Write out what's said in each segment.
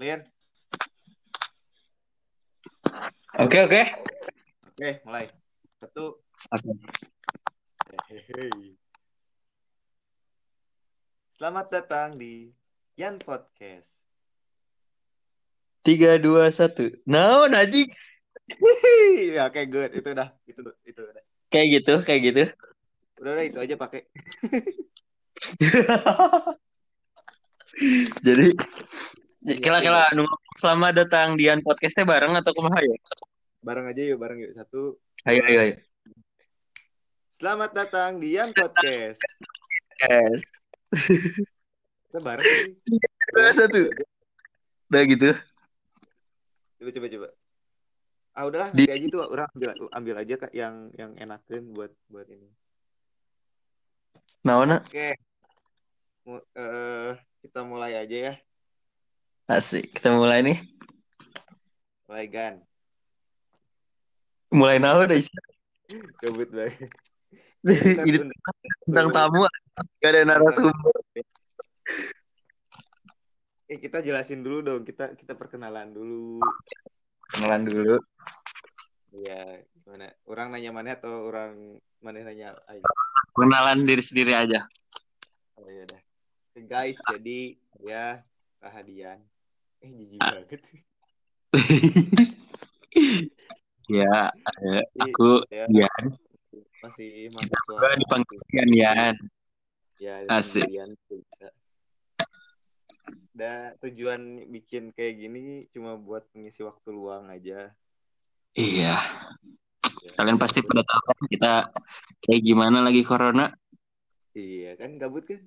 Clear? Oke oke. Oke, mulai. Satu. Oke. Hehehe. Selamat datang di Yan Podcast. Tiga dua satu. No, Najik. ya, oke, good. Itu udah, itu itu udah. Kayak gitu, kayak gitu. Udah, udah itu aja pakai. Jadi kira-kira anu selamat datang di An podcastnya bareng atau kumaha ya? Bareng aja yuk, bareng yuk. Satu. Ayo ayo ayo. Selamat datang di Yan Podcast. Yes. Kita bareng sih. Dua satu. Udah gitu. Coba coba coba. Ah udahlah, Di- nanti aja tuh orang ambil ambil aja kak yang yang enakin buat buat ini. Naona Oke. Mu- eh, kita mulai aja ya. Asik. Kita mulai nih. Mulai gan. Mulai naon deh. Gabut baik. Ini tentang tamu gak ada narasumber. Eh kita jelasin dulu dong. Kita kita perkenalan dulu. Kenalan dulu. Iya, gimana? Orang nanya mana atau orang mana nanya aja? Kenalan diri sendiri aja. Oh iya dah. Guys, jadi ya Rahadian. Eh jijik banget. ya, aku Ya, Yan. masih mahasiswa. Gua dipanggil Yan Yan. Ya, Asik. bisa. Da, tujuan bikin kayak gini cuma buat mengisi waktu luang aja. Iya. Ya. Kalian pasti pada tahu kan kita kayak gimana lagi corona. Iya kan gabut kan?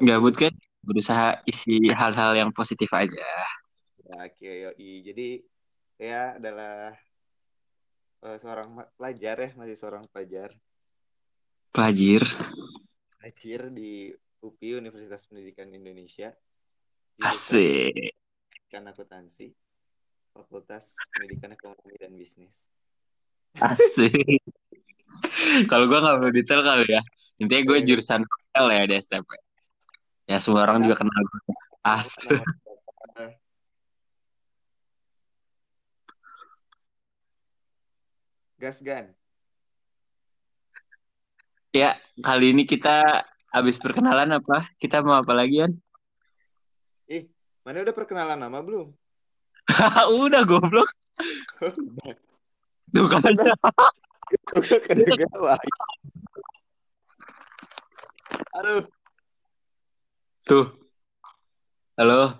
Gabut kan? Berusaha isi hal-hal yang positif aja. Ya, oke, yoi. Jadi saya adalah eh, seorang pelajar ya, masih seorang pelajar. Pelajir. Pelajar di UPI Universitas Pendidikan Indonesia. Asik. Pendidikan Akuntansi, Fakultas Pendidikan Ekonomi dan Bisnis. Asik. Kalau gua nggak perlu detail kali ya. Intinya gue jurusan hotel ya di STP. Ya semua orang juga kenal gue. Nama- Gas Gan. Ya kali ini kita habis perkenalan apa? Kita mau apa lagi kan? Ih, mana udah perkenalan nama belum? Udah goblok. Tuh kan. Kedengeran, wah. Aduh, Tuh. Halo.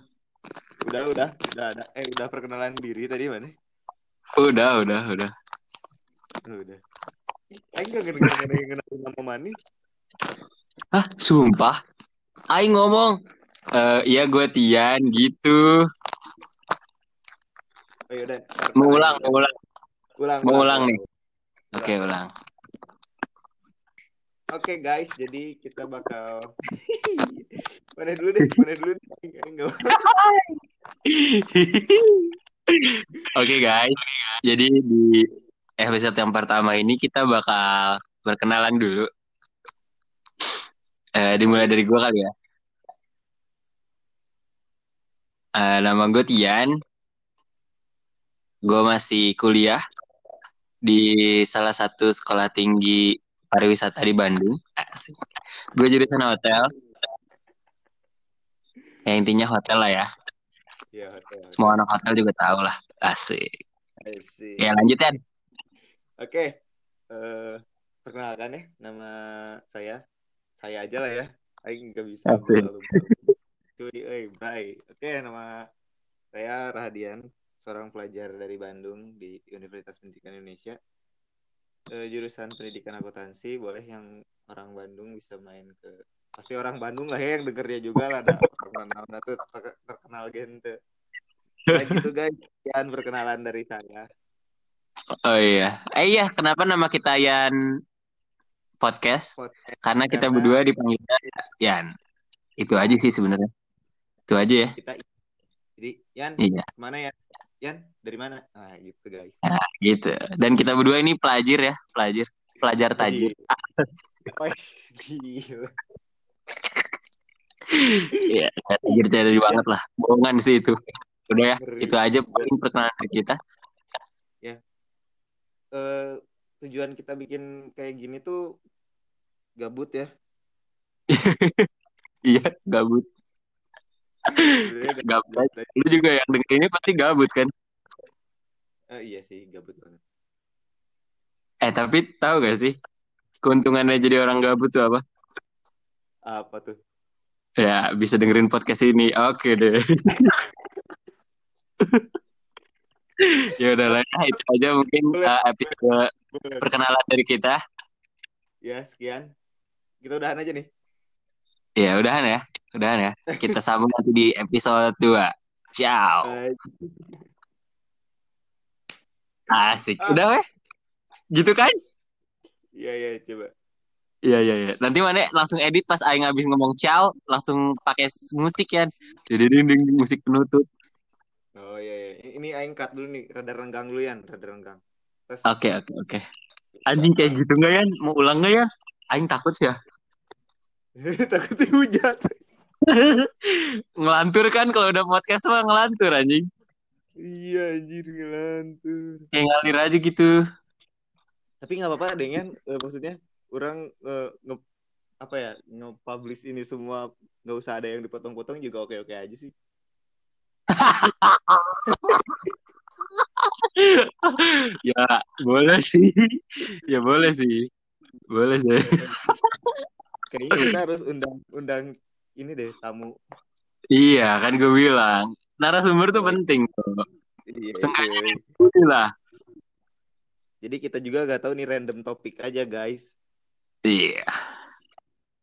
udah udah udah ada. Eh udah perkenalan diri tadi mana? Udah, udah, udah. Oh, udah. Ih, Aing gak ngedengerin ada yang kenalin nama Mani. Hah, sumpah. Aing ngomong. Eh, iya gue Tian gitu. Oh yaudah. Mau ulang, mau ulang. Ulang. Mau ulang nih. Oke, ulang. Oke guys, jadi kita bakal mana dulu deh, mana dulu deh. Aing nggak- Oke guys, jadi di episode yang pertama ini kita bakal berkenalan dulu. Eh, dimulai dari gue kali ya. Eh, nama gue Tian. Gue masih kuliah di salah satu sekolah tinggi pariwisata di Bandung. Asik. Gue jurusan hotel. Ya intinya hotel lah ya. Ya, oke. oke. Semua anak hotel juga tahu lah. Asik. Asik. Ya lanjut ya. Oke, eh perkenalkan ya, nama saya, saya aja lah ya, Aing nggak bisa. Cuy, eh, bye. Oke, nama saya Rahadian, seorang pelajar dari Bandung di Universitas Pendidikan Indonesia. Eh, jurusan Pendidikan Akuntansi, boleh yang orang Bandung bisa main ke, pasti orang Bandung lah ya yang dengernya juga lah, ada terkenal tuh ter- terkenal gente. Nah gitu guys, sekian perkenalan dari saya. Oh iya. Eh iya, kenapa nama kita Yan Podcast? Podcast. Karena kita Karena- berdua dipanggilnya Yan. Itu aja sih sebenarnya. Itu aja ya. kita jadi Yan Iya, mana ya Yan dari mana nah gitu guys gitu. Dan kita berdua ini pelajar ya, pelajar. Pelajar tajir. Iya, tajir tajir banget lah. Bohongan sih itu. Udah ya, itu aja paling perkenalan dari kita. Eh, tujuan kita bikin kayak gini tuh gabut ya. Iya, gabut. Gabut. Lu juga yang denger ini pasti gabut kan? Eh, iya sih, gabut banget. Eh, tapi tahu gak sih keuntungannya jadi orang gabut tuh apa? Apa tuh? Ya, bisa dengerin podcast ini. Oke deh. ya udah lah, itu aja mungkin uh, episode perkenalan dari kita. Ya, sekian. Kita udahan aja nih. Ya, udahan ya. Udahan ya. Kita sambung nanti di episode 2. Ciao. Asik. Udah weh. Gitu kan? Iya, iya, coba. Iya, iya, iya. Nanti mana langsung edit pas Aing habis ngomong ciao, langsung pakai musik ya. Jadi ding ding musik penutup. Oh iya, iya. Ini aing cut dulu nih, rada renggang dulu ya, rada renggang. Oke, oke, oke. Anjing kayak gitu nggak ya? Mau ulang nggak ya? Aing takut sih ya. takut dihujat. Ngelantur kan kalau udah podcast mah ngelantur anjing. Iya, anjir ngelantur. Kayak ngalir aja gitu. Tapi nggak apa-apa, dengan eh, maksudnya orang eh, nge apa ya nge-publish ini semua nggak usah ada yang dipotong-potong juga oke-oke aja sih. Ya, boleh sih. Ya boleh sih. Boleh sih. Kayaknya kita harus undang-undang ini deh tamu. Iya, kan gue bilang. Narasumber tuh penting tuh. Iya, lah. Jadi kita juga gak tahu nih random topik aja guys. Iya.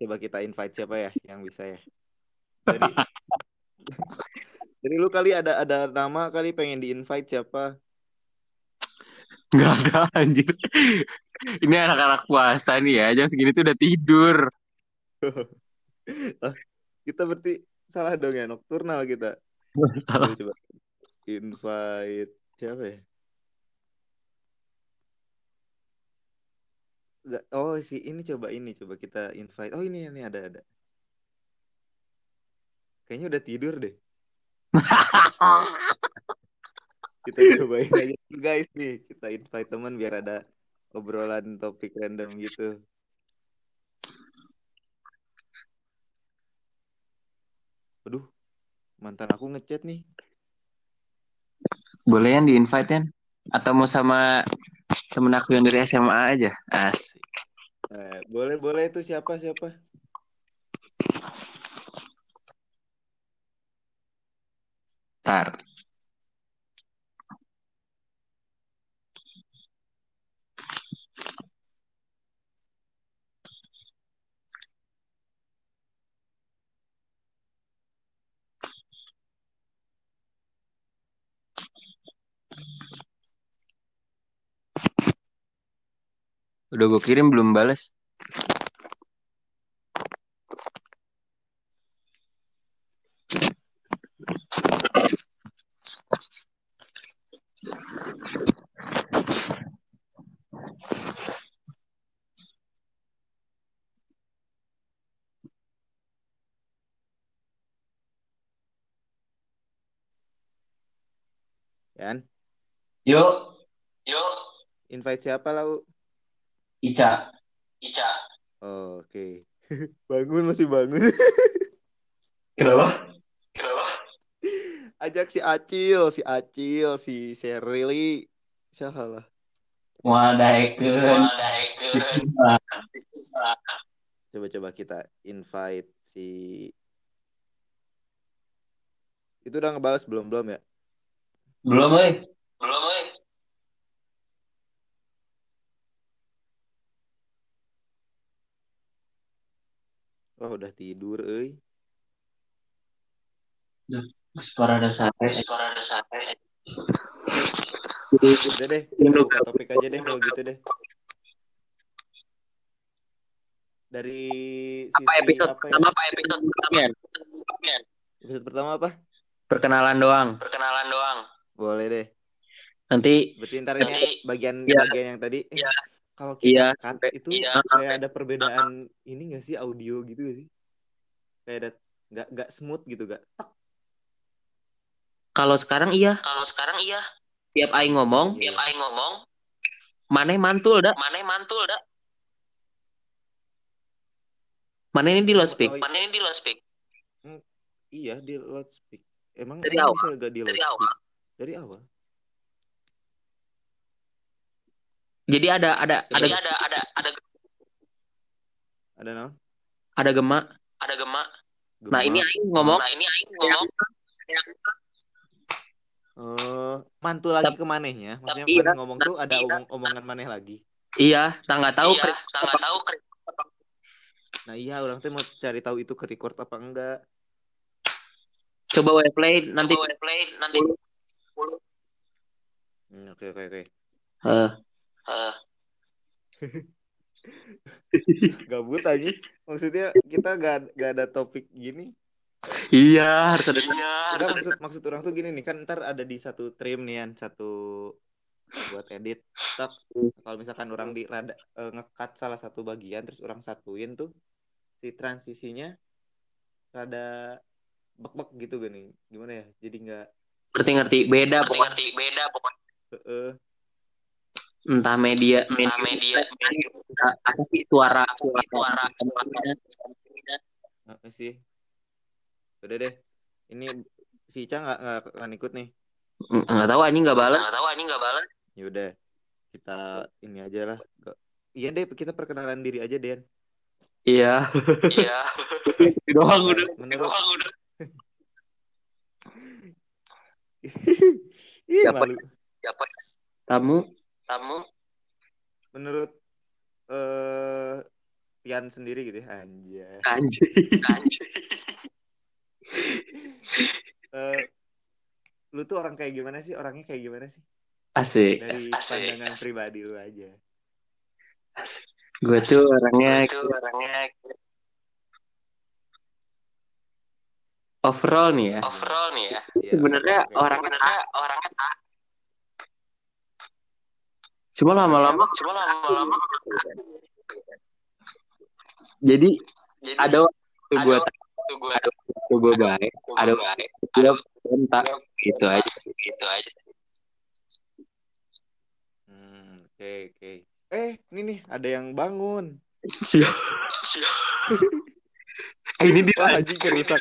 Coba kita invite siapa ya yang bisa ya. Jadi Jadi lu kali ada ada nama kali pengen di invite siapa? Nggak ada anjir. Ini anak-anak puasa nih ya. Jam segini tuh udah tidur. Ah, kita berarti salah dong ya nokturnal kita. Salah. Coba, invite siapa ya? Nggak, oh si ini coba ini coba kita invite. Oh ini ini ada ada. Kayaknya udah tidur deh. Kita cobain aja guys nih. Kita invite teman biar ada obrolan topik random gitu. Aduh, mantan aku ngechat nih. Boleh yang di-invite kan? Atau mau sama temen aku yang dari SMA aja? Asik. Eh, boleh boleh itu siapa siapa? Ntar. Udah gue kirim belum balas. Yan, Yuk. Yuk. invite siapa lau? Ica. Ica. Oh, Oke. Bangun masih bangun. Kenapa? Kenapa? Ajak si Acil, si Acil, si Sherly. Siapa lah? Wadaikeun. Coba-coba kita invite si Itu udah ngebalas belum belum ya? Belum, euy. Belum, euy. Wah, udah tidur euy. Suara dasar. Suara dasar. Udah deh, buka topik aja deh kalau gitu deh. Dari sisi Apa episode apa ya? pertama apa episode pertama? Episode pertama apa? Perkenalan doang. Perkenalan doang. Boleh deh. Nanti Berarti ntar ini Nanti, bagian iya. bagian yang tadi eh, Iya. kalau Iya, kita cut sampai- itu iya, kayak ada perbedaan ini gak sih audio gitu gak sih? Kayak ada nggak nggak smooth gitu gak? Kalau sekarang iya, Kalau sekarang iya, tiap aing ngomong, tiap aing ngomong, maneh mantul dah. mana mantul dah. Maneh ini di loudspeak. Oh, Mana ini di loudspeak. Iya di loudspeak. Emang Dari awal? bisa gak di Dari loudspeak? Dari awal. Jadi ada ada ada Jadi ada ada ada Ada naon? ada gema. ada gemak. Nah, ini aing ngomong Nah ini aing ngomong. Oh, mantul lagi ke manehnya. Maksudnya Iya. maneh ngomong tuh ada omong omongan maneh lagi. iya, tak nggak tahu iya, Kris. tak nggak tahu Kris. Nah, iya orang tuh mau cari tahu itu ke record apa enggak. Coba we play nanti Coba play nanti. Hmm, Oke, oke, oke. Eh, Eh, Gabut aja. Maksudnya kita gak, gak ada topik gini. iya harus ada iya, Enggak maksud maksud orang tuh gini nih kan ntar ada di satu trim nih Yan, satu buat edit. Tak kalau misalkan orang di rada eh, ngekat salah satu bagian terus orang satuin tuh si transisinya rada bek-bek gitu gini. Gimana ya? Jadi nggak ngerti-ngerti beda ngerti pokoknya ngerti beda pokoknya. Entah media Entah media, apa sih suara suara, suara, apa sih? Udah deh. Ini si Ica nggak nggak akan ikut nih. nggak tahu anjing nggak balas Nggak tahu anjing nggak balas. Ya udah. Kita ini aja lah. Iya deh, kita perkenalan diri aja, Den. iya Iya. doang udah Menurut Doang udah. Ih, Siapa? malu. Siapa kamu kamu? Menurut eh Tian sendiri gitu ya, anjay. anjing Anjing. Eh, lu tuh orang kayak gimana sih? Orangnya kayak gimana sih? asik Dari Asik, pandangan asik. pribadi lu aja. gue tuh orangnya Itu orangnya overall nih ya overall nih ya. Iya, Sebenarnya oke. orang- orangnya tak. Cuma lama-lama Cuma lama-lama jadi jadi ada waktu gue ada waktu gue ada waktu gue baik ada baik. gue bentak gitu aja Gitu aja. Hmm, oke, oke. Eh, ini nih ada yang bangun. siap Eh, ini dia Wah, anjing ngerusak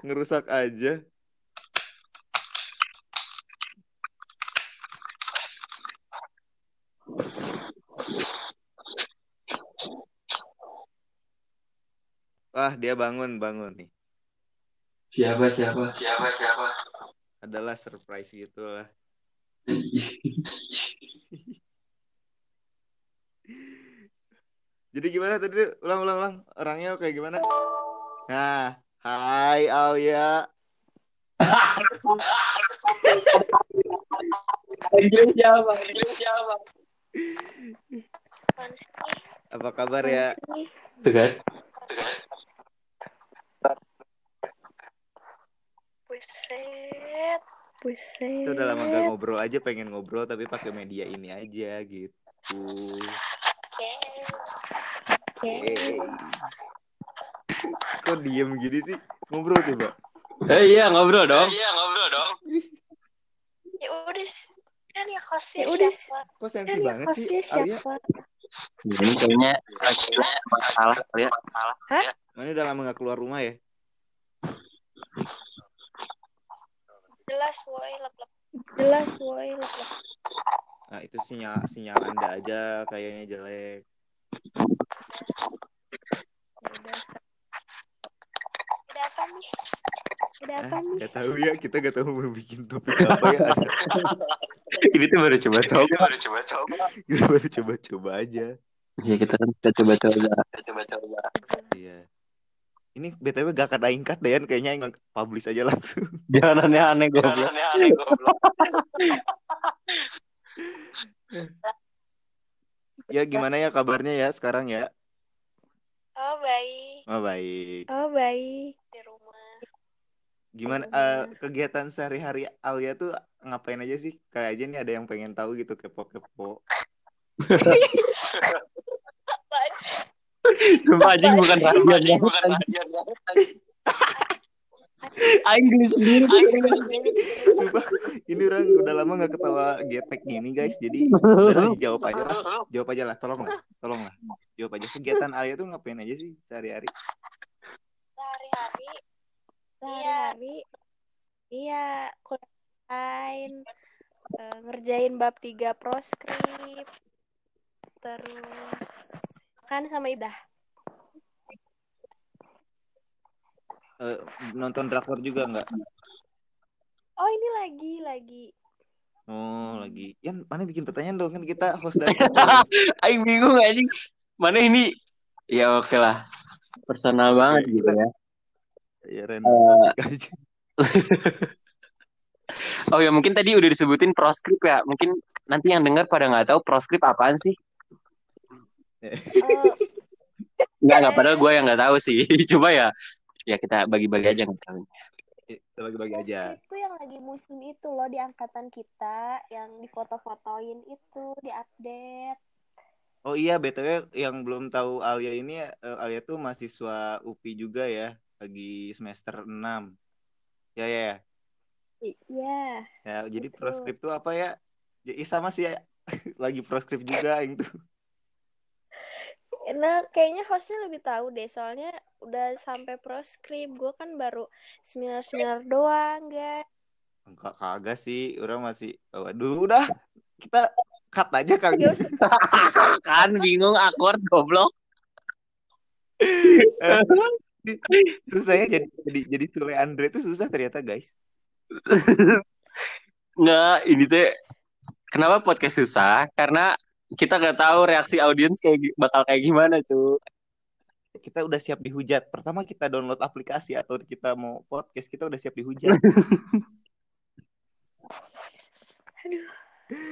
ngerusak aja. Wah, dia bangun, bangun nih. siapa siapa Siapa siapa? Adalah surprise gitu lah. Jadi gimana tadi? Ulang, ulang, ulang. Orangnya kayak gimana? Nah, hai Alia. Panggil siapa Siapa? Apa kabar ya? Tuh kan Buset. Buset. Kita udah lama gak ngobrol aja, pengen ngobrol tapi pakai media ini aja gitu. Oke. Oke. Hey. Kok diem gini sih? Ngobrol coba. eh iya ngobrol dong Iya ngobrol dong. Ya udah. Kan ya hostnya Ya udah, siapa? Kok sensi Kan ya banget sih hostnya Alia? siapa? ini kayaknya kayaknya masalah kali ya Mana udah lama gak keluar rumah ya? Jelas woi lep-lep. Jelas woi lep-lep. Nah itu sinyal sinyal anda aja kayaknya jelek. Ya udah. Ada apa nih? Ada apa Ah, nih? gak tahu ya kita gak tahu mau bikin topik apa ya. Ada. ini tuh baru coba coba Baru coba coba. Kita baru coba-coba aja. ya kita kan kita coba coba Coba coba. Iya. Ini btw gak akan aing cut Dayan kayaknya aing publish aja langsung. jangan aneh-aneh goblok Aneh-aneh goblok. Ya gimana ya kabarnya ya sekarang ya? Oh baik. Oh baik. Oh baik. Di rumah. Gimana Iya. eh, kegiatan sehari-hari Alia tuh ngapain aja sih? Kayak aja nih ada yang pengen tahu gitu kepo-kepo. Sih? Sumpah anjing bukan rahasia Anjing. bahagian banget. Aing geli sendiri. Sumpah, ini orang udah lama nggak ketawa gepek gini guys. Jadi udahlah jawab aja lah. Jawab aja lah, tolong lah, tolong lah. Jawab aja. Kegiatan Alia tuh ngapain aja sih sehari-hari? Sehari-hari. sehari-hari iya kuliah eh, ngerjain bab 3 proskrip terus kan sama ibadah Eh, nonton drakor juga nggak? oh ini lagi lagi Oh lagi. Yan, mana bikin pertanyaan dong kan kita host dari. Aing bingung anjing. Mana ini? Ya oke lah. Personal banget gitu ya. ya random Eh, aja. oh ya mungkin tadi udah disebutin proskrip ya. Mungkin nanti yang dengar pada nggak tahu proskrip apaan sih? Eh, Nggak nggak padahal gue yang nggak tahu sih. Coba ya ya kita bagi-bagi aja nggak tahu. Kita bagi-bagi aja. tuh yang lagi musim itu loh di angkatan kita yang difoto-fotoin itu diupdate Oh iya, BTW yang belum tahu Alia ini eh, Alia tuh mahasiswa UPI juga ya, lagi semester 6. Ya ya ya. iya Ya, jadi proskrip tuh apa ya? Ih, sama sih ya. lagi proskrip juga yang tuh. Nah, kayaknya hostnya lebih tahu deh, soalnya udah sampai proskrip. Gue kan baru seminar-seminar doang, guys. Enggak kagak sih, orang masih waduh udah kita cut aja kali. Kan bingung akord goblok. Susahnya jadi jadi jadi Sule Andre itu susah ternyata guys. Nggak, ini teh kenapa podcast susah? Karena kita nggak tahu reaksi audiens kayak bakal kayak gimana, cu. Kita udah siap dihujat. Pertama kita download aplikasi atau kita mau podcast, kita udah siap dihujat. Aduh,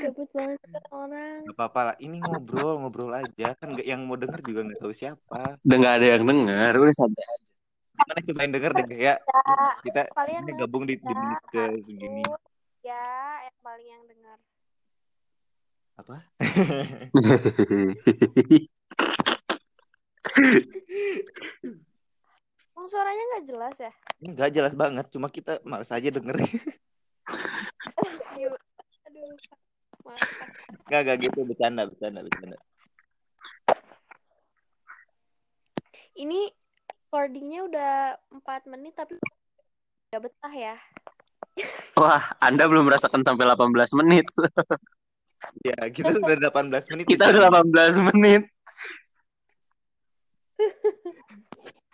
gabut banget orang. Gak apa-apa lah. Ini ngobrol, ngobrol aja. Kan nggak- yang mau denger juga nggak tahu siapa. Udah nggak ada yang denger, udah santai aja. Gimana cobain denger deh ya. Kita Kalian ini gabung di, di Ya, menit ke segini. ya, yang paling yang dengar. Apa? Emang suaranya nggak jelas ya? Nggak jelas banget. Cuma kita males aja denger. Aduh, aduh. Maaf. Gak, gak gitu. Bercanda, bercanda, bercanda. Ini recordingnya udah 4 menit tapi gak betah ya. Wah, Anda belum merasakan sampai 18 menit. Ya, kita sudah 18 menit. Kita di sini. udah 18 menit.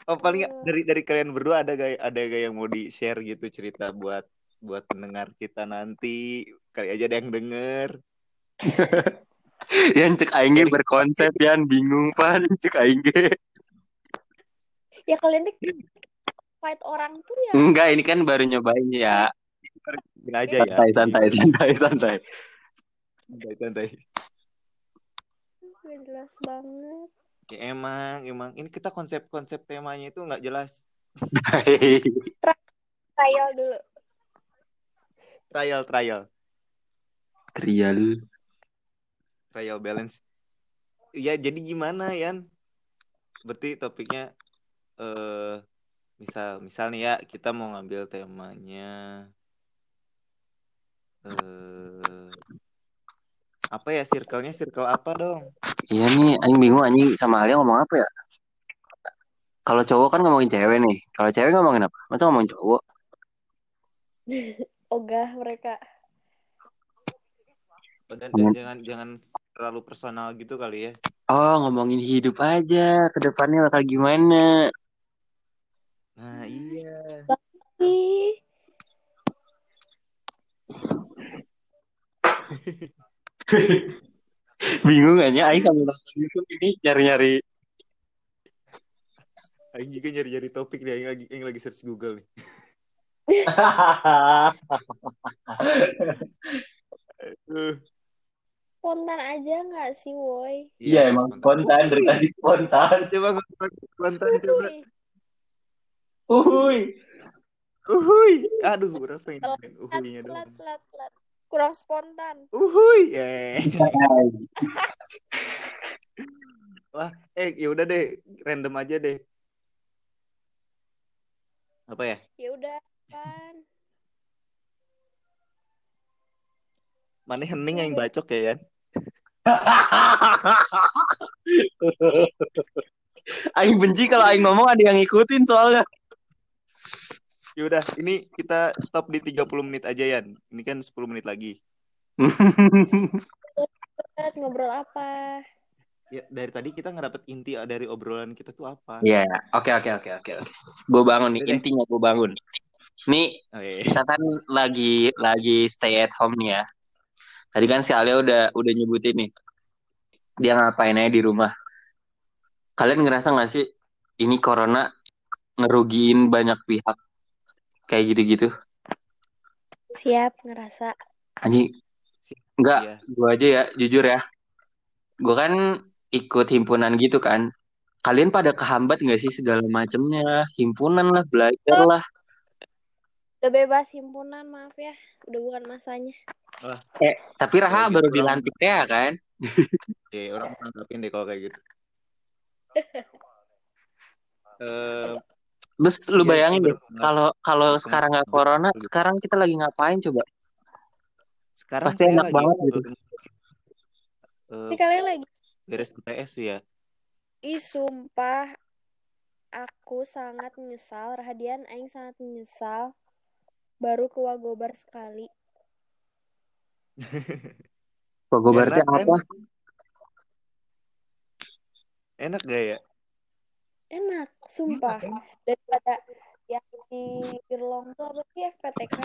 Oh, paling dari dari kalian berdua ada gak ada gak yang mau di share gitu cerita buat buat pendengar kita nanti kali aja ada yang denger. Yang cek aing berkonsep yan bingung pan cek aing. Ya kalian tuh fight orang tuh ya Enggak, ini kan baru nyobain ya. Gini aja ya. Santai, santai, santai, santai. Santai, santai. gak jelas banget. Ya emang, emang ini kita konsep-konsep temanya itu nggak jelas. Trial dulu. Trial, trial, Trial. trial balance. Ya jadi gimana Yan? Berarti topiknya eh misal misal nih ya kita mau ngambil temanya eh apa ya circle-nya circle apa dong? Iya nih, aing bingung anjing sama Alia ngomong apa ya? Kalau cowok kan ngomongin cewek nih. Kalau cewek ngomongin apa? Masa ngomongin cowok? Ogah mereka. Dan, Hmm. dan jangan jangan terlalu personal gitu kali ya. Oh, ngomongin hidup aja. Ke depannya bakal gimana? Nah, iya. Ih, Bingung aja aing sambil nonton YouTube ini nyari-nyari. Aing juga nyari-nyari topik nih, Aing lagi Aing lagi search Google nih. Spontan aja nggak sih, woi? Iya, emang spontan dari tadi spontan. Coba spontan coba. Woi, Uhuy. Uhuy. Aduh, berapa ini main uhuynya telat, dong. telat, telat. Kurang spontan. Uhuy. Eh. Wah, eh ya udah deh, random aja deh. Apa ya? Ya udah, kan. Mana hening yang bacok ya Yan? Aing benci kalau Aing ngomong ada yang ngikutin soalnya. Ya udah, ini kita stop di 30 menit aja Yan. Ini kan 10 menit lagi. Ngobrol apa? Ya dari tadi kita nggak dapet inti dari obrolan kita tuh apa? Iya, oke oke oke oke oke. Gue bangun nih, intinya gue bangun. Nih Oke. kita kan lagi lagi stay at home nih ya. Tadi kan si Alia udah udah nyebutin nih. Dia ngapain aja di rumah. Kalian ngerasa nggak sih ini corona ngerugiin banyak pihak kayak gitu-gitu? Siap ngerasa. Anjing, enggak, Iya. gue aja ya, jujur ya. Gue kan ikut himpunan gitu kan. Kalian pada kehambat nggak sih segala macemnya? Himpunan lah, belajar lah. Udah bebas himpunan, maaf ya. Udah bukan masanya. Eh, tapi Raha gitu baru orang- dilantik ya kan? Ya, orang tanggapin deh kalau kayak gitu. Eh, Terus lu Iya bayangin deh, kalau kalau sekarang nggak corona, gitu. sekarang kita lagi ngapain coba? sekarang Pasti enak lagi banget gitu. Ini kalian lagi beres UTS ya. Ih, sumpah. Aku sangat menyesal. Rahadian, Aing sangat menyesal. Baru ke Wagobar sekali. Berarti Enak kan? apa? Enak gak ya? Enak, sumpah. Daripada yang di Irlong tuh apa sih FPTK?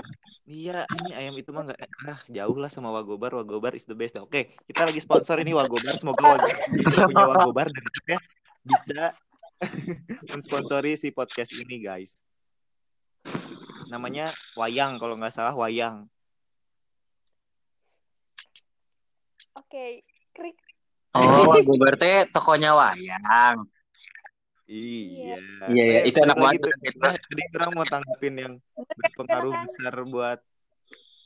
Iya, ini ayam itu mah nggak ah jauh lah sama Wagobar. Wagobar is the best. Oke, kita lagi sponsor ini Wagobar. Semoga Wagobar punya Wagobar dan ya bisa mensponsori si podcast ini, guys. Namanya Wayang kalau nggak salah Wayang. Oke, krik. Oh, gue berarti tokonya wayang. Iya. Iya, iya, Eh, itu enak banget. Nah, Tadi orang mau tanggapin yang berpengaruh kan? besar buat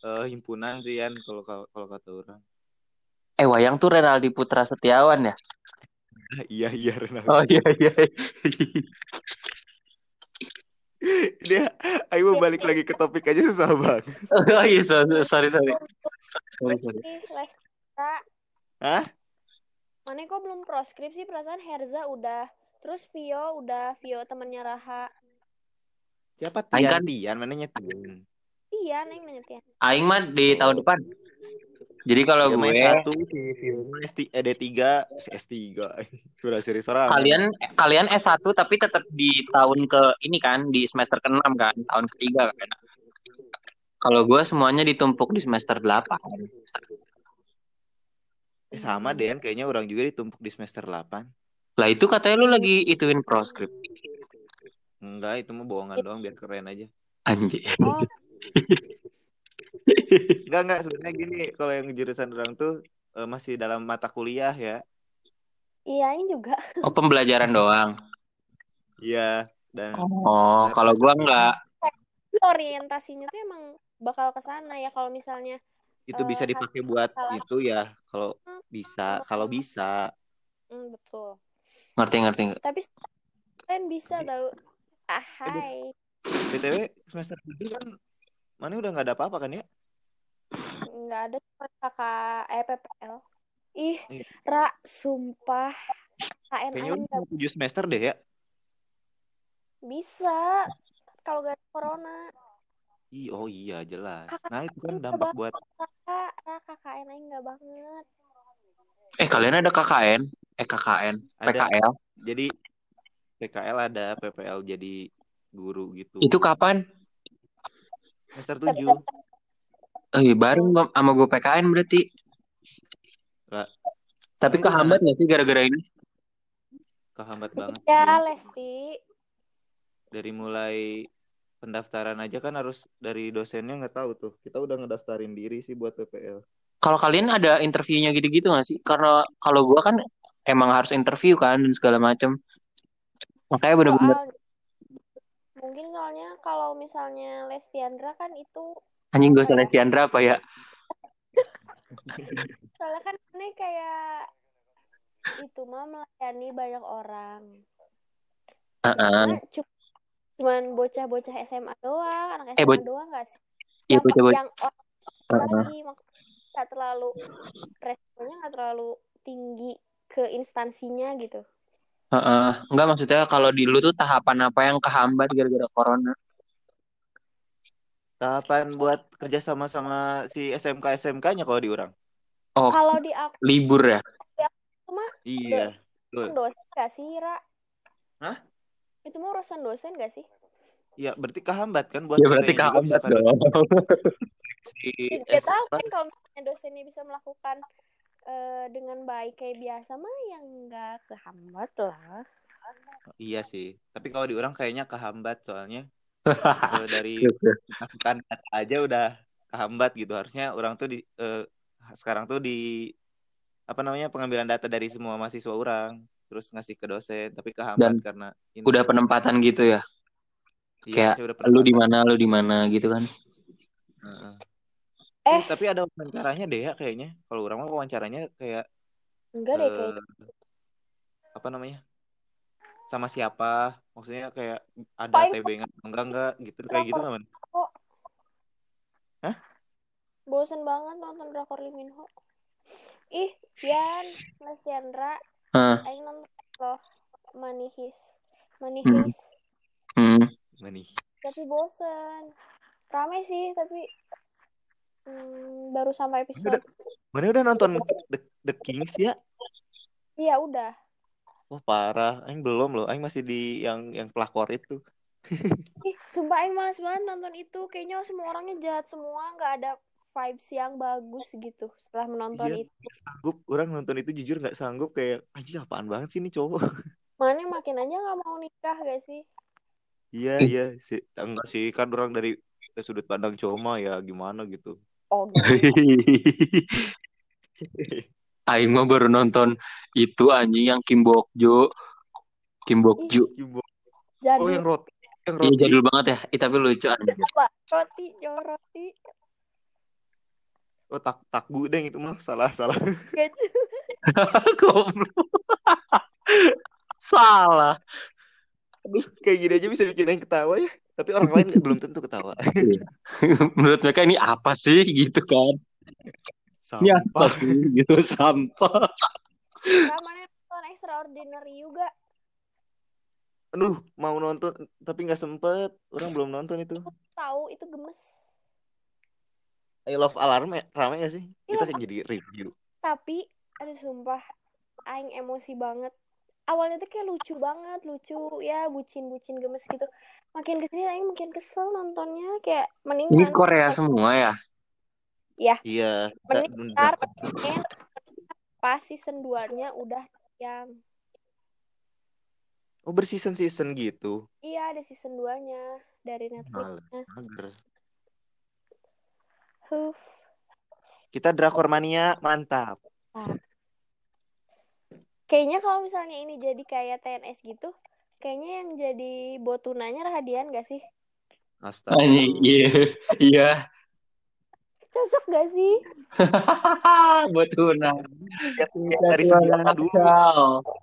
eh, himpunan sih Yan kalau kalau kata orang. Eh, wayang tuh Renaldi Putra Setiawan ya? iya iya Renaldi. Oh iya iya. Dia, ayo balik lagi ke topik aja susah banget. oh iya, so- so- sorry sorry. Sorry, sorry. Hah? Mana kok belum proskrip sih? Perasaan Herza udah. Terus Vio udah. Vio temannya Raha. Siapa Aing Tian kan- Iya, Tian? Mananya Tian? Iya, Neng nanya Tian. Aing mah di tahun depan. Jadi kalau Ya, gue satu si Vio S3, eh, D3 si S3 sudah serius orang kalian kalian S1 tapi tetap di tahun ke ini kan di semester ke-6 kan, tahun ketiga kan. Kalau gue semuanya ditumpuk di semester 8. eh, sama Den kayaknya orang juga ditumpuk di semester 8 Lah itu katanya lu lagi ituin proskrip. enggak itu mah bohongan doang biar keren aja Anjir. Oh, enggak enggak sebenarnya gini kalau yang jurusan orang tuh eh, masih dalam mata kuliah ya iya, ini juga. Oh, pembelajaran doang. iya dan Oh, kalau gua enggak. Orientasinya tuh emang bakal ke sana ya. Kalau misalnya itu bisa Eh, dipakai buat salah. itu ya kalau bisa kalau bisa Hmm, betul. Ngerti ngerti. Tapi kalian bisa tahu. Ah, hai. btw semester 7 kan mana udah nggak ada apa-apa kan ya Nggak ada cuma kakak eh PPL. Ih, Iya. Ra, sumpah. KN kayaknya udah nggak 7 semester deh ya bisa. Kalau gak ada corona. Ih, oh iya jelas Kakak nah itu kan dampak buat Kakak, Ra, KKN Aing nggak banget. Eh, kalian ada KKN? Eh, KKN, Ada. PKL. jadi PKL ada PPL jadi guru gitu Itu kapan? semester 7 iya, bareng gua- sama gue PKN berarti. Lah. Tapi kehambat nggak sih gara-gara ini? kehambat banget Ya. Lesti. dari mulai pendaftaran aja kan harus dari dosennya nggak tahu tuh kita udah ngedaftarin diri sih buat PPL Kalau kalian ada interviewnya gitu-gitu nggak sih? Karena kalau gua kan emang harus interview kan dan segala macam. Makanya bener-bener Soal mungkin soalnya kalau misalnya Lestiandra kan itu anjing gak usah Lestiandra apa ya? soalnya kan ini kayak itu mah melayani banyak orang. Cuma cuma cuman bocah-bocah SMA doang anak Eh, SMA boc- doang gak sih Iya bocah-bocah. yang orang lagi makanya nggak terlalu resikonya nggak terlalu tinggi ke instansinya gitu Heeh. Enggak maksudnya kalau di lu tuh tahapan apa yang kehambat gara-gara corona? Tahapan buat kerja sama sama si SMK SMK-nya kalau diurang. Oh, kalau di aku libur ya? Iya. kan Betul. dosen gak sih Ra Hah? itu mau urusan dosen gak sih Iya, berarti kehambat kan buat Ya berarti juga kehambat dong. si Gak tahu kan kalau misalnya dosennya bisa melakukan eh, dengan baik kayak biasa mah yang nggak kehambat lah. Iya sih. Tapi kalau diurang kayaknya kehambat soalnya dari masukan data aja udah kehambat gitu. Harusnya orang tuh di eh, sekarang tuh di apa namanya pengambilan data dari semua mahasiswa orang terus ngasih ke dosen tapi kehambat Dan karena ini. Udah penempatan gitu ya. Iya, kayak Lu di mana, lu di mana gitu kan. Heeh. Eh. Eh, tapi ada wawancaranya deh ya kayaknya. Kalau orang mah wawancaranya kayak Enggak deh kayak eh, apa namanya? Sama siapa? Maksudnya kayak ada Paling TB nggak enggak enggak gitu kayak gitu nggak man? bosen banget nonton drakor Lee Min Ho. Ih, Yan, Mas Yandra, Hah. aing nonton loh Heist. Money Hmm. Hmm. Tapi bosen. Rame sih, tapi hmm, baru sampai episode. Mana udah nonton The, The Kings ya? Iya, udah. Wah parah, Aing belum loh. Aing masih di yang yang pelakor itu. Ih, sumpah aing males banget nonton itu. Kayaknya semua orangnya jahat semua, nggak ada vibes yang bagus gitu setelah menonton Iya, itu. sanggup. Orang nonton itu jujur nggak sanggup kayak anjir apaan banget sih ini cowok. Mana makin aja nggak mau nikah gak sih? Iya iya sih. Enggak sih kan orang dari sudut pandang cowok mah ya gimana gitu. Oh, gitu. Aing mah baru nonton itu anjing yang Kim Bok Jo. Kim Bok Jo. Jadi Oh yang roti, yang Iya roti. jadul banget ya. Ih, tapi lucu anjing. Roti, jual roti. Oh tak takbu deh itu mah salah salah. Goblok. Salah. Aduh kayak gini aja bisa bikin yang ketawa ya. Tapi orang lain belum tentu ketawa. Menurut mereka ini apa sih gitu kan? Ini apa Sampah. sih gitu sampah. Ramanya nonton extraordinary juga. Aduh mau nonton tapi nggak sempet. Orang belum nonton itu. Tahu itu gemes. I Love Alarm ya, rame gak sih? Iya. Kita jadi review. Tapi, aduh sumpah, aing emosi banget. Awalnya tuh kayak lucu banget, lucu ya, bucin-bucin gemes gitu. Makin ke sini aing makin kesel nontonnya, kayak mending Ini nonton Korea semua ya? Iya. Mending ntar pas season 2-nya udah yang Oh berseason-season gitu. iya ada season 2-nya dari Mager. Netflix-nya. Mager. Huh. Kita drakor mania mantap. Kayaknya kalau misalnya ini jadi kayak TNS gitu, kayaknya yang jadi botunanya Rahadian gak sih? Astaga. Iya. Iya. Cocok gak sih? Buat tuna. Ya, ya, dari segi apa dulu?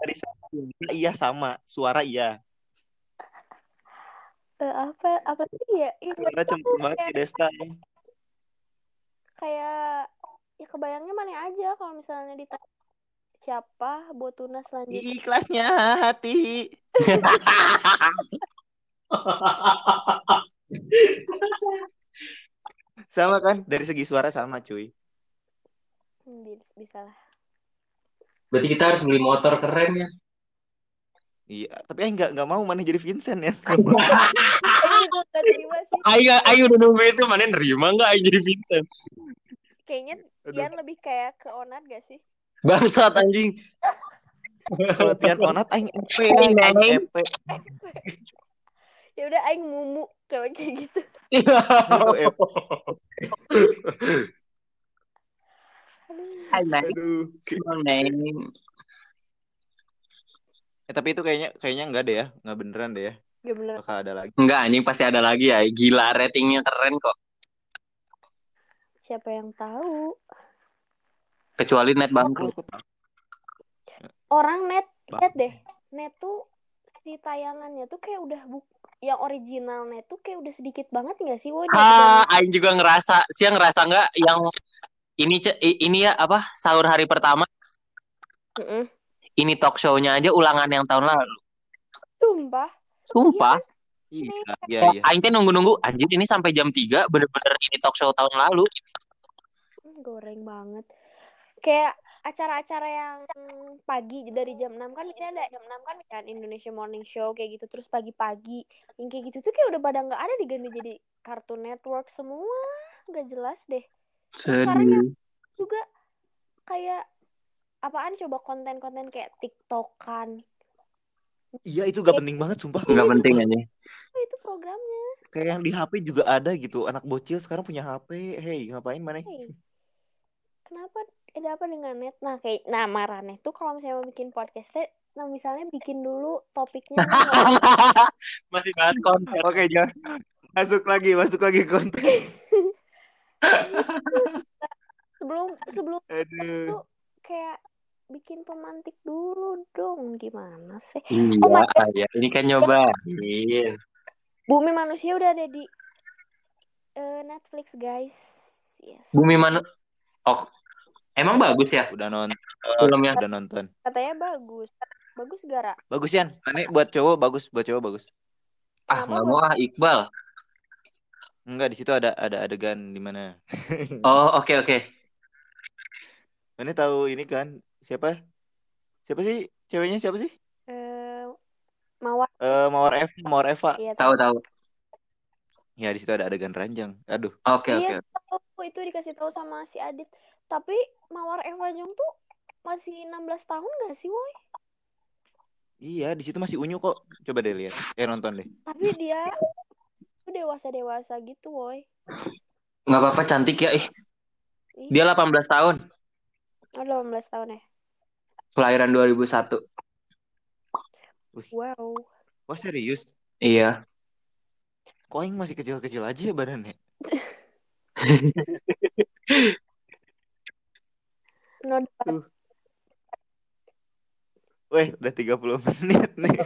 Dari segi iya sama, suara iya. Eh, apa apa sih ya? Suara cempur banget kayak- Desta. kayak ya kebayangnya mana aja kalau misalnya ditanya siapa botuna selanjutnya Ih, kelasnya hati. Sama kan? Dari segi suara sama cuy. Hmm, bi- bisa lah Berarti kita harus beli motor keren ya. Iya, tapi Aing nggak nggak mau mana jadi Vincent ya. Aing Aing, Aing udah nunggu itu mana nerima nggak Aing jadi Vincent? kayaknya. Ian lebih kayak ke Onat gak sih Bangsat anjing. Kalau Tian Onat Aing EP, Aing. EP. ya udah Aing mumu kalau kayak gitu Aduh, EP. Aduh. Name. Eh, tapi itu kayaknya kayaknya enggak deh ya, nggak beneran deh ya. gak bener Bakal ada lagi. Enggak anjing pasti ada lagi ya. Gila ratingnya keren kok. siapa yang tahu Kecuali net bangkrut. orang net lihat deh net tuh si tayangannya tuh kayak udah buk yang originalnya tuh kayak udah sedikit banget nggak sih Woi Ah, Aing juga ngerasa, sih ngerasa nggak yang ini ini ya apa sahur hari pertama Heeh. ini talk show-nya aja ulangan yang tahun lalu. Sumpah. Sumpah. Iya, iya, Oh, iya. Aing teh nunggu-nunggu anjir ini sampai jam 3 bener-bener ini talk show tahun lalu. Goreng banget. Kayak acara-acara yang pagi dari jam 6 kan biasanya ada jam 6 kan kan Indonesia Morning Show kayak gitu terus pagi-pagi yang kayak gitu tuh kayak udah pada nggak ada diganti jadi Cartoon Network semua nggak jelas deh Terus sekarang yang juga kayak apaan coba konten-konten kayak TikTokan Iya, itu gak penting banget sumpah. Nggak penting aja. Oh, itu programnya Kayak yang di HP juga ada gitu. Anak bocil sekarang punya HP. Hey, ngapain mana? Hey, kenapa ada apa dengan net nah kayak nah marane tuh kalau misalnya mau bikin podcast teh nah misalnya bikin dulu topiknya Masih bahas konten. Oke, jangan. Masuk lagi, masuk lagi konten. sebelum sebelum Aduh. tuh kayak bikin pemantik dulu dong gimana sih Iya, Oh my God. ya. Ini kan nyobain. Bumi Manusia udah ada di eh, Netflix guys yes Bumi Manu Oh, emang bagus ya Udah nonton. filmnya? Udah nonton. katanya bagus bagus gara Bagus Yan. Ini buat cowok bagus, buat cowok bagus. Ah, nggak mau ah Iqbal. Enggak, di situ ada ada adegan di mana. Oh, oke oke. Mana tahu ini kan siapa? Siapa sih ceweknya siapa sih? eh mawar Eh Mawar Eva, Mawar Eva. iya Tahu tahu. Ya di situ ada adegan ranjang. Aduh. Oke oke. Iya, tahu itu dikasih tahu sama si Adit. Tapi Mawar Eva Jong tuh masih 16 tahun gak sih, woi? Iya, di situ masih unyu kok. Coba deh lihat. Eh nonton deh. Tapi dia tuh dewasa-dewasa gitu, woi. Nggak apa-apa cantik ya. Ih, Ih, dia 18 tahun. oh, 18 tahun ya. Kelahiran 2001. Wih, Wow. wah serius? Iya. Kok Aing masih kecil-kecil aja ya badannya? No, Weh, udah 30 menit nih.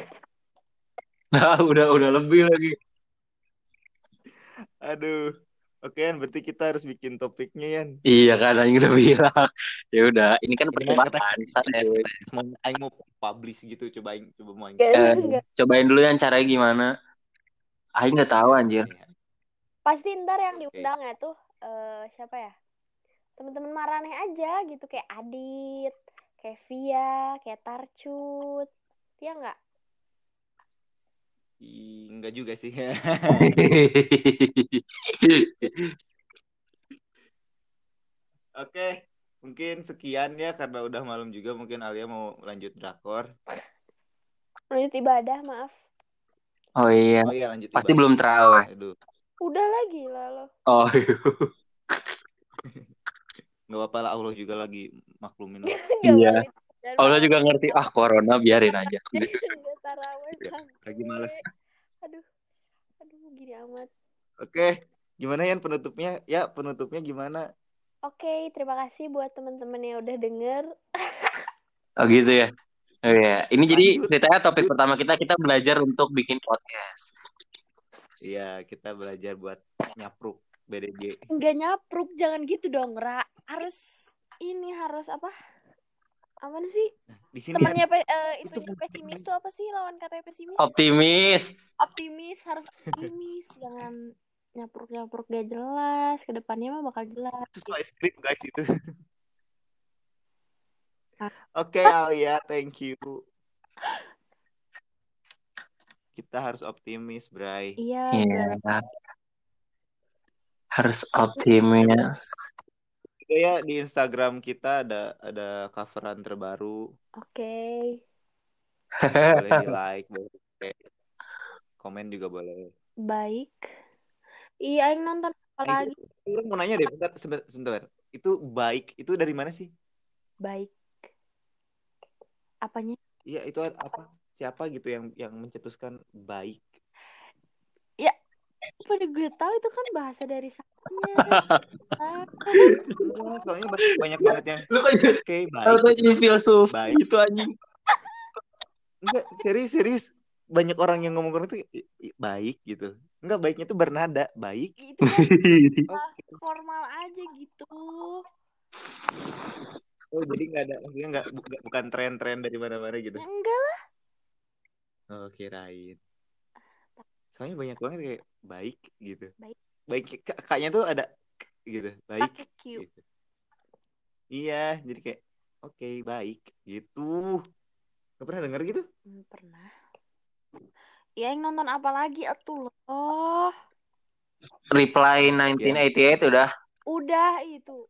Nah, udah udah lebih lagi. Aduh. Oke, Yan, berarti kita harus bikin topiknya, Yan. Iya kan, Aing udah bilang. Ya udah, ini kan Iya, percobaan. Aing mau publish gitu, coba Aing coba mau Aing. Eh, cobain dulu yang caranya gimana. Aing nggak tahu anjir. Pasti ntar yang diundang ya tuh eh siapa ya? Temen-temen Marane aja gitu kayak Adit, kayak Via, kayak Tarcut. Iya nggak? Ih, enggak juga sih. Oke, mungkin sekian ya karena udah malam juga mungkin Alia mau lanjut drakor. Lanjut ibadah, maaf. oh iya, Oh iya lanjut. pasti ibadah. belum terawih. Aduh, Udah lagi lah lo. Oh iya. nggak apa-apa lah Allah juga lagi maklumin. Iya. Allah juga ngerti. Ah corona biarin aja. Taraweh, Bang. Lagi males. Aduh. Aduh, gini amat. Oke, gimana Yan penutupnya? Ya penutupnya gimana? Oke, terima kasih buat teman-teman yang udah denger. Oh gitu ya. Oh iya. Ini jadi ceritanya topik pertama kita kita belajar untuk bikin podcast. Iya, kita belajar buat nyapruk BDG. Nggak nyapruk, jangan gitu dong, Ra. Harus ini harus apa? Apa sih? Di sini Temannya pe- eh, Itu itu pesimis tuh apa sih lawan kata pesimis? Optimis. Optimis, harus optimis, jangan nyapruk-nyapruk gak jelas. Ke depannya mah bakal jelas. sesuai skrip guys itu. Ah. Oke Alia, thank you. Kita harus optimis, Bray. Iya, bener. Harus optimis. Ya di Instagram kita ada ada coveran terbaru. Oke. Boleh di like, boleh komen juga boleh. Baik. Iya, Aing nonton apa lagi? itu, orang mau nanya deh, bentar, sebentar, sebentar. Itu baik, itu dari mana sih? Baik. Apanya? Iya, itu apa? Siapa gitu yang yang mencetuskan baik? Pada gue tahu itu kan bahasa dari sananya. Ah, Enggak, soalnya banyak, banyak banget yang Lu kan oke baik. jadi filsuf Baik. gitu anjing. Enggak, serius, serius. banyak orang yang ngomong itu baik gitu. Enggak baiknya tuh bernada baik. Itu kan Oke. formal aja gitu. Oh, jadi nggak ada maksudnya nggak bu- nggak- bukan tren-tren dari mana-mana gitu. Enggak lah. Oh, kirain. Soalnya banyak banget kayak baik gitu. Baik. Baik kakaknya tuh ada gitu. Baik Pakai Q. gitu. Iya, jadi kayak oke, baik gitu. Gak pernah denger gitu? Pernah. Ya yang nonton apa lagi atuh loh. Reply 1988 udah. Udah itu.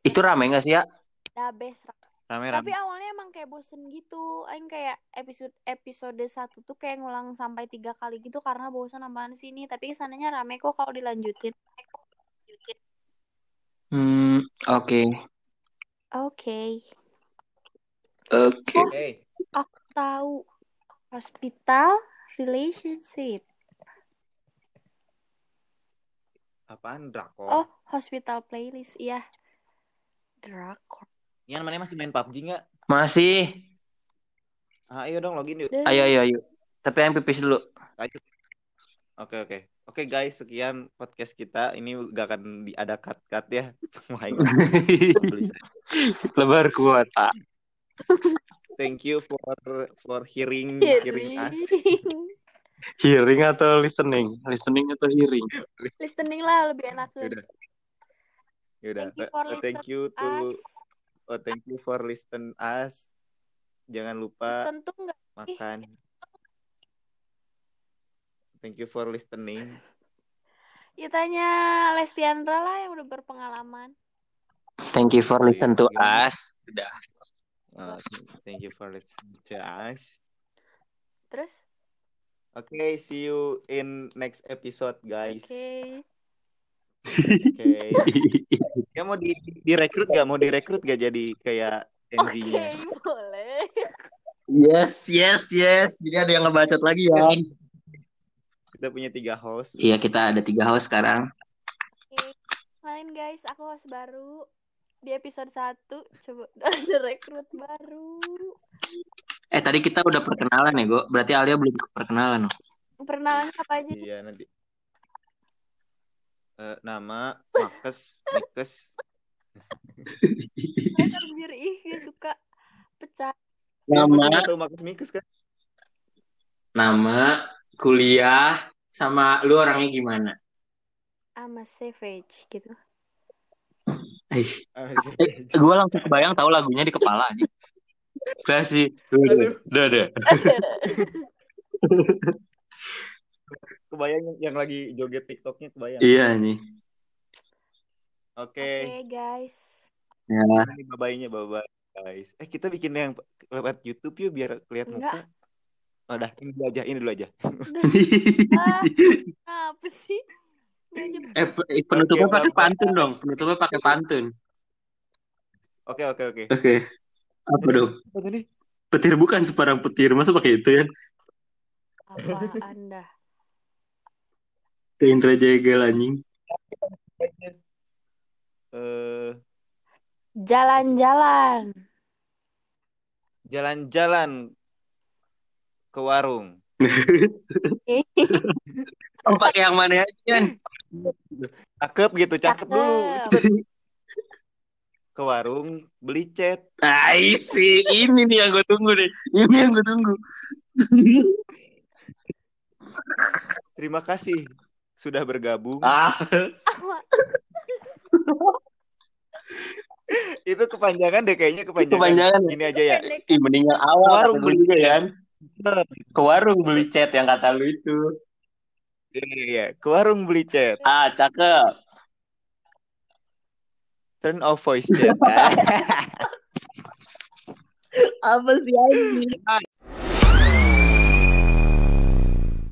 Itu rame gak sih ya? Udah best. Rame-rame. Tapi awalnya emang kayak bosen gitu. Aing kayak episode episode satu tuh kayak ngulang sampai tiga kali gitu karena bosan apaan sih ini. Tapi ke sananya rame kok kalau dilanjutin. Hmm, oke. Oke. Oke. Oke. Tahu hospital relationship. Apaan drakor? Oh, hospital playlist. Iya. Drakor. Ian mana masih main PUBG nggak? Masih. Ah, ayo dong login yuk. Ayo, ayo, ayo. Tapi yang pipis dulu. Oke oke oke guys sekian podcast kita ini gak akan ada cut cut ya. Beli saya. Lebar kuota. Thank you for for hearing hearing us. Hearing atau listening? Listening atau hearing? Listening lah lebih enak. Yaudah. Yaudah. Thank you for thank you to Us. Oh thank you for listen us. Jangan lupa Listen tuh makan. Thank you for listening. Ya tanya Lestiandra lah yang udah berpengalaman. Thank you for listen to us. Udah. Uh, thank you for listening to us. Terus? Okay, see you in next episode, guys. Oke. Oke. Ya mau di direkrut gak? Mau direkrut gak jadi kayak Oke, NZ-nya? boleh. Yes, yes, yes. Jadi ada yang ngebacot lagi ya. Kita punya tiga host. Iya, kita ada tiga host sekarang. Oke. Kenalin guys, aku host baru di episode 1. Coba ada rekrut baru. Eh, tadi kita udah perkenalan ya, Go. Berarti Alia belum perkenalan. loh. Perkenalannya apa aja? Iya nanti. Eh, nama Makes Mikes. Biar ih gak suka pecah. Nama tahu Makes Mikes kan? nama, kuliah, sama lu orangnya gimana? Sama savage gitu. Eh, Ah, eh gue langsung kebayang tahu lagunya di kepala aja. Kasih. Aduh. Udah, udah. Kebayang yang, lagi joget TikToknya kebayang. Iya nih. Oke. Oke guys. Ya. Ini babainya babay guys. Eh kita bikin yang lewat YouTube yuk biar kelihatan Enggak. muka. Oh, dah, ini dulu aja, ini dulu aja. Udah. Ah, apa sih? Eh, eh, penutupnya Oke, pakai pantun dong. Penutupnya pakai pantun. Oke oke oke. Oke. Apa dong? Apa tadi? Petir bukan separang petir. Masa pakai itu ya? apa anda? Ke Indra Jegel anjing. Eh, Jalan-jalan. jalan-jalan ke warung. Oh, pakai yang mana aja? Cakep gitu, cakep dulu. Cakep. Cepet. Ke warung beli cat. Isi. Ini nih yang gue tunggu nih. Ini yang gue tunggu. Terima kasih sudah bergabung. Ah, Itu kepanjangan deh kayaknya kepanjangan. Kepanjangan ya? Gini aja ya. Ih, mending yang awal Warung kata lu beli juga, cat. Yan. Ke warung beli cat yang kata lu itu. Iya, iya, iya. Ke warung beli cat. Ah, cakep. Turn off voice chat. Apa sih anjing? Ah,